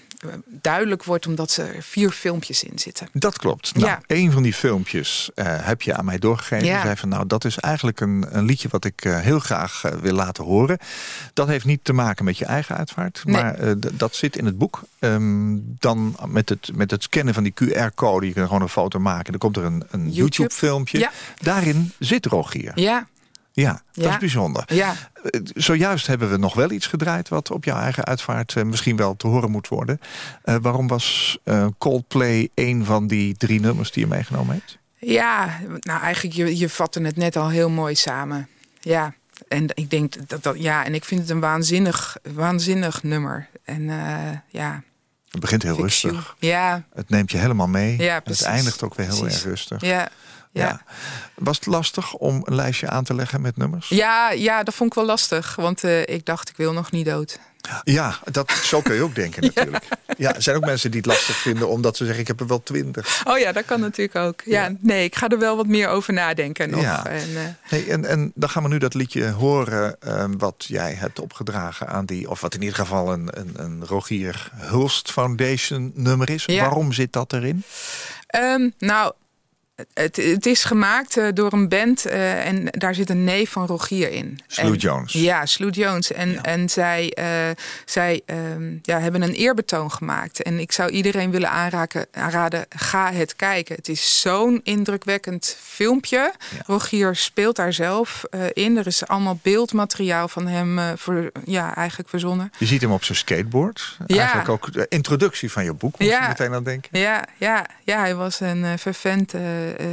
duidelijk wordt omdat er vier filmpjes in zitten. Dat klopt. Nou, Ja. Een van die filmpjes eh, heb je aan mij doorgegeven. Ja. Je zei van nou, dat is eigenlijk een, een liedje wat ik eh, heel graag eh, wil laten horen. Dat heeft niet te maken met je eigen uitvaart. Nee. Maar dat zit in het boek. Ehm, dan met het, met het scannen van die QR-code. Je kan gewoon een foto maken. Dan komt er een, een YouTube. YouTube-filmpje. Ja. Daarin zit Rogier. Ja, Ja, dat Ja. is bijzonder. ja. Eh, Zojuist hebben we nog wel iets gedraaid wat op jouw eigen uitvaart eh, misschien wel te horen moet worden. Eh, waarom was eh, Coldplay een van die drie nummers die je meegenomen hebt? Ja, nou eigenlijk, je, je vatte het net al heel mooi samen. Ja, en ik denk dat dat, ja, en ik vind het een waanzinnig, waanzinnig nummer. En ja, Het begint heel rustig. Ja, Het neemt je helemaal mee. Ja, En het eindigt ook weer heel Precies. erg rustig. ja, ja. Was het lastig om een lijstje aan te leggen met nummers? Ja, ja, dat vond ik wel lastig. Want eh, ik dacht, ik wil nog niet dood. Ja, dat, zo kun je ook denken natuurlijk. Ja, er zijn ook mensen die het lastig vinden omdat ze zeggen ik heb er wel twintig. Oh ja, dat kan natuurlijk ook. Ja, Ja. nee, ik ga er wel wat meer over nadenken nog. Ja. En, eh, Hey, en, en dan gaan we nu dat liedje horen ehm, wat jij hebt opgedragen aan die, of wat in ieder geval een, een, een Rogier Hulst Foundation nummer is. Ja. Waarom zit dat erin? Ehm, nou, het, het is gemaakt eh, door een band eh, en daar zit een neef van Rogier in. Slew Jones. Ja, Slew Jones. En, Ja. en zij, eh, zij ehm, ja, hebben een eerbetoon gemaakt. En ik zou iedereen willen aanraken, aanraden, ga het kijken. Het is zo'n indrukwekkend filmpje. Ja. Rogier speelt daar zelf in. Er is allemaal beeldmateriaal van hem voor, ja, eigenlijk verzonnen. Je ziet hem op zijn skateboard. Ja. Eigenlijk ook de introductie van je boek, moet je meteen aan denken. Ja, ja, ja, hij was een vervent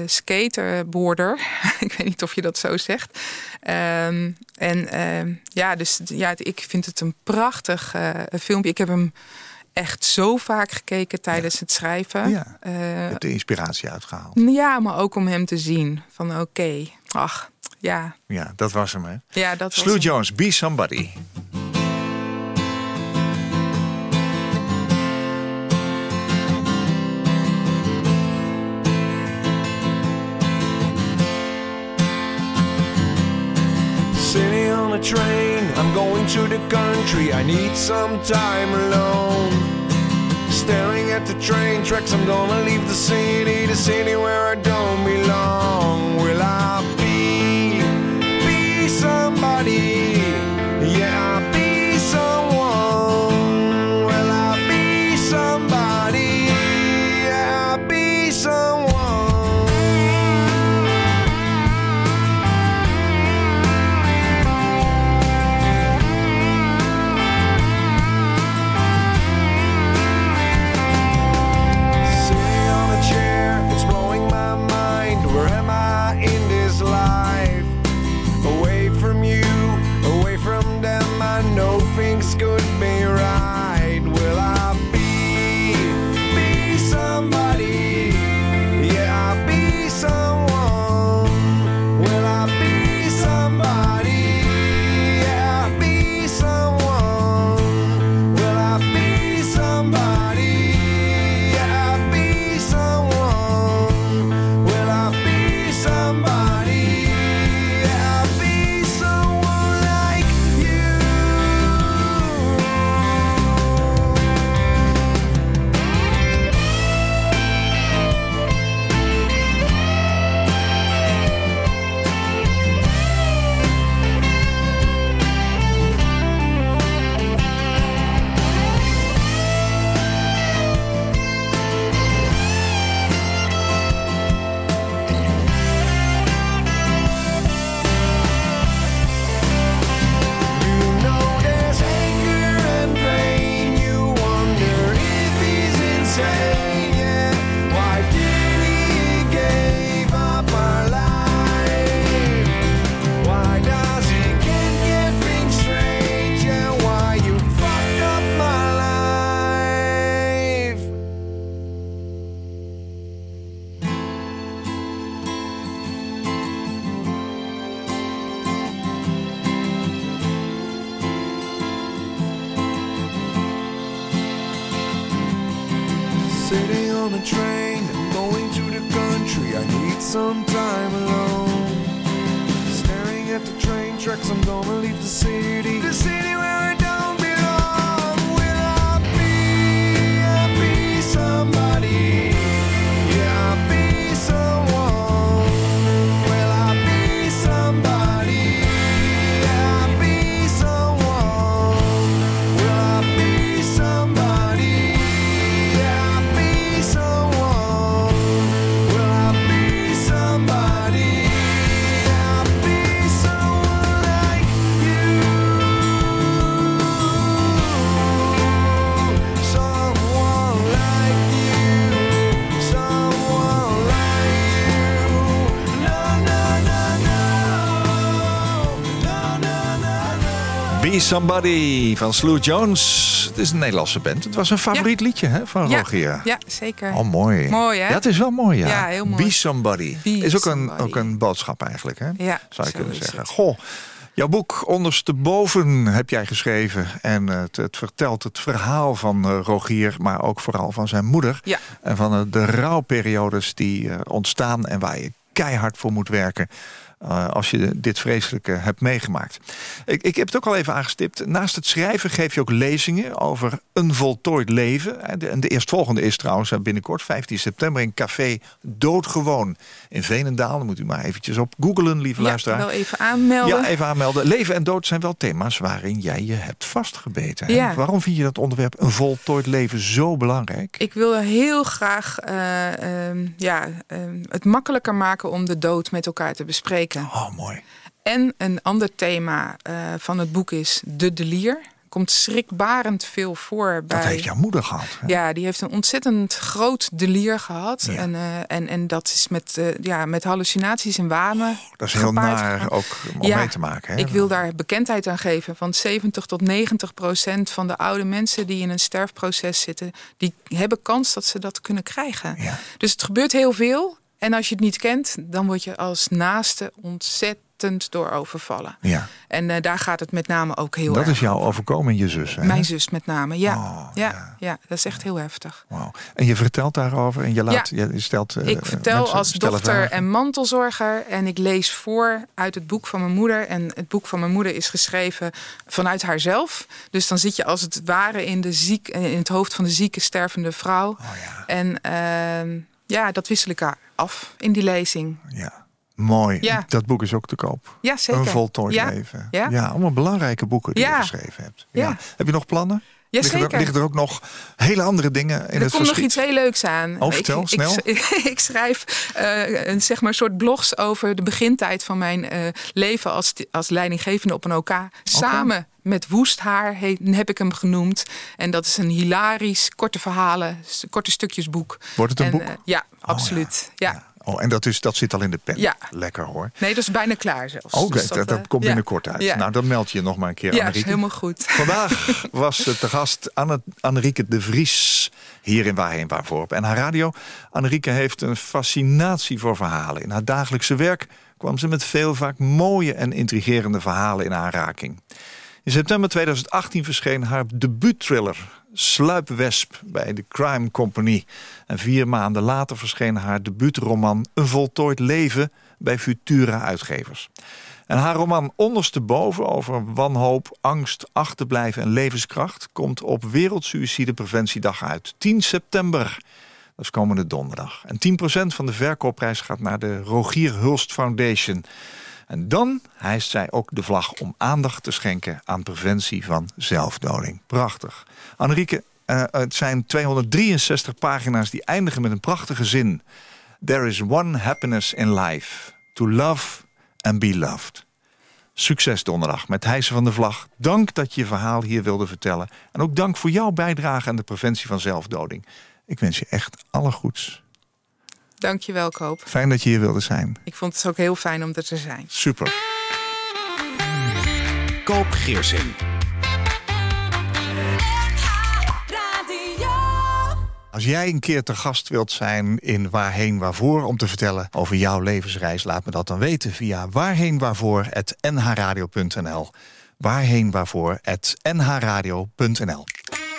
skaterboarder. ik weet niet of je dat zo zegt. Um, en uh, ja, dus ja, ik vind het een prachtig uh, filmpje. Ik heb hem echt zo vaak gekeken tijdens ja. het schrijven. Ja, de inspiratie uitgehaald. Ja, maar ook om hem te zien. Van oké, okay, ach, ja. Ja, dat was hem, hè? Ja, dat Slew was Jones, Be Somebody. To the country. I need some time alone. Staring at the train tracks, I'm gonna leave the city, the city where I don't belong. Will I be, be somebody? Be Somebody van Slew Jones. Het is een Nederlandse band. Het was een favoriet liedje hè, van Ja, Rogier. ja, zeker. Oh, mooi. Mooi, hè? Ja, het is wel mooi, ja. Ja, heel mooi. Be Somebody. Be is ook een, ook een boodschap eigenlijk, hè? Ja, Zou je kunnen zeggen. het. Goh, jouw boek Ondersteboven heb jij geschreven. En eh, het, het vertelt het verhaal van eh, Rogier, maar ook vooral van zijn moeder. Ja. En van eh, de rouwperiodes die ontstaan en waar je keihard voor moet werken. Eh, als je dit vreselijke hebt meegemaakt. Ik, ik heb het ook al even aangestipt. Naast het schrijven geef je ook lezingen over een voltooid leven. En de, en de eerstvolgende is trouwens eh, binnenkort, 15 september, in Café Doodgewoon in Veenendaal. Dan moet u maar eventjes op googlen, lieve Ja, luisteraar. wel even aanmelden. Ja, even aanmelden. Leven en dood zijn wel thema's waarin jij je hebt vastgebeten. Ja. Waarom vind je dat onderwerp een voltooid leven zo belangrijk? Ik wil heel graag eh, ehm, ja, ehm, het makkelijker maken om de dood met elkaar te bespreken. Oh, mooi. En een ander thema eh, van het boek is de delier. Komt schrikbarend veel voor bij. Dat heeft jouw moeder gehad. hè? Ja, die heeft een ontzettend groot delier gehad. Ja. En, eh, en, en dat is met, eh, ja, met hallucinaties en wanen. Dat is heel naar gegaan. ook om Ja, mee te maken. Hè? Ik wil daar bekendheid aan geven. Want 70 tot 90 procent van de oude mensen die in een sterfproces zitten, die hebben kans dat ze dat kunnen krijgen. Ja. Dus het gebeurt heel veel. En als je het niet kent, dan word je als naaste ontzettend door overvallen. Ja, En eh, daar gaat het met name ook heel dat erg is jou over. overkomen, je zus. Hè? Mijn zus met name, ja. Oh, ja, ja. ja. dat is echt heel heftig. Wauw. En je vertelt daarover en je, laat, je stelt. eh, Ik vertel als dochter vragen. en mantelzorger en ik lees voor uit het boek van mijn moeder. En het boek van mijn moeder is geschreven vanuit haarzelf. Dus dan zit je als het ware in, de ziek, in het hoofd van de zieke, stervende vrouw. Oh ja, En ehm, ja, dat wissel ik af in die lezing. ja. Mooi. Ja. Dat boek is ook te koop. Ja, zeker. Een voltooid ja. leven. Ja. allemaal belangrijke boeken die je geschreven hebt. Ja. Heb je nog plannen? Ja, liggen, er, zeker. liggen er ook nog hele andere dingen in er het komt nog iets heel leuks aan. Oh, vertel, ik, snel. Ik, ik schrijf eh, een, zeg maar, soort blogs over de begintijd van mijn eh, leven als, als leidinggevende op een OK. Samen met Woesthaar he- heb ik hem genoemd. En dat is een hilarisch, korte verhalen, korte stukjesboek. Wordt het een En, boek? eh, ja, absoluut. ja. Oh, en dat, is, dat zit al in de pen. Ja. Lekker hoor. Nee, dat is bijna klaar zelfs. Oké, Dus dat, dat eh, komt ja. binnenkort uit. Ja, Nou, dan meld je je nog maar een keer, ja is Annerieke. helemaal goed. Vandaag was te gast Anne, Annerieke de Vries hier in Waarheen Waarvoorp. En haar radio, Annerieke heeft een fascinatie voor verhalen. In haar dagelijkse werk kwam ze met veel vaak mooie en intrigerende verhalen in aanraking. In september 2018 verscheen haar debuutthriller Sluipwesp bij de Crime Company. En vier maanden later verscheen haar debuutroman Een voltooid leven bij Futura Uitgevers. En haar roman Ondersteboven over wanhoop, angst, achterblijven en levenskracht komt op Wereldsuïcidepreventiedag uit. 10 september. Dat is komende donderdag. En 10% van de verkoopprijs gaat naar de Rogier Hulst Foundation. En dan hijst zij ook de vlag om aandacht te schenken aan preventie van zelfdoding. Prachtig. Annerieke, eh, het zijn 263 pagina's die eindigen met een prachtige zin. There is one happiness in life. To love and be loved. Succes donderdag met hijsen van de vlag. Dank dat je je verhaal hier wilde vertellen. En ook dank voor jouw bijdrage aan de preventie van zelfdoding. Ik wens je echt alle goeds. Dank je wel, Koop. Fijn dat je hier wilde zijn. Ik vond het ook heel fijn om er te zijn. Super. Koop Geersing. Als jij een keer te gast wilt zijn in Waarheen Waarvoor om te vertellen over jouw levensreis, laat me dat dan weten via waarheenwaarvoor.nhradio.nl. Waarheenwaarvoor.nhradio.nl.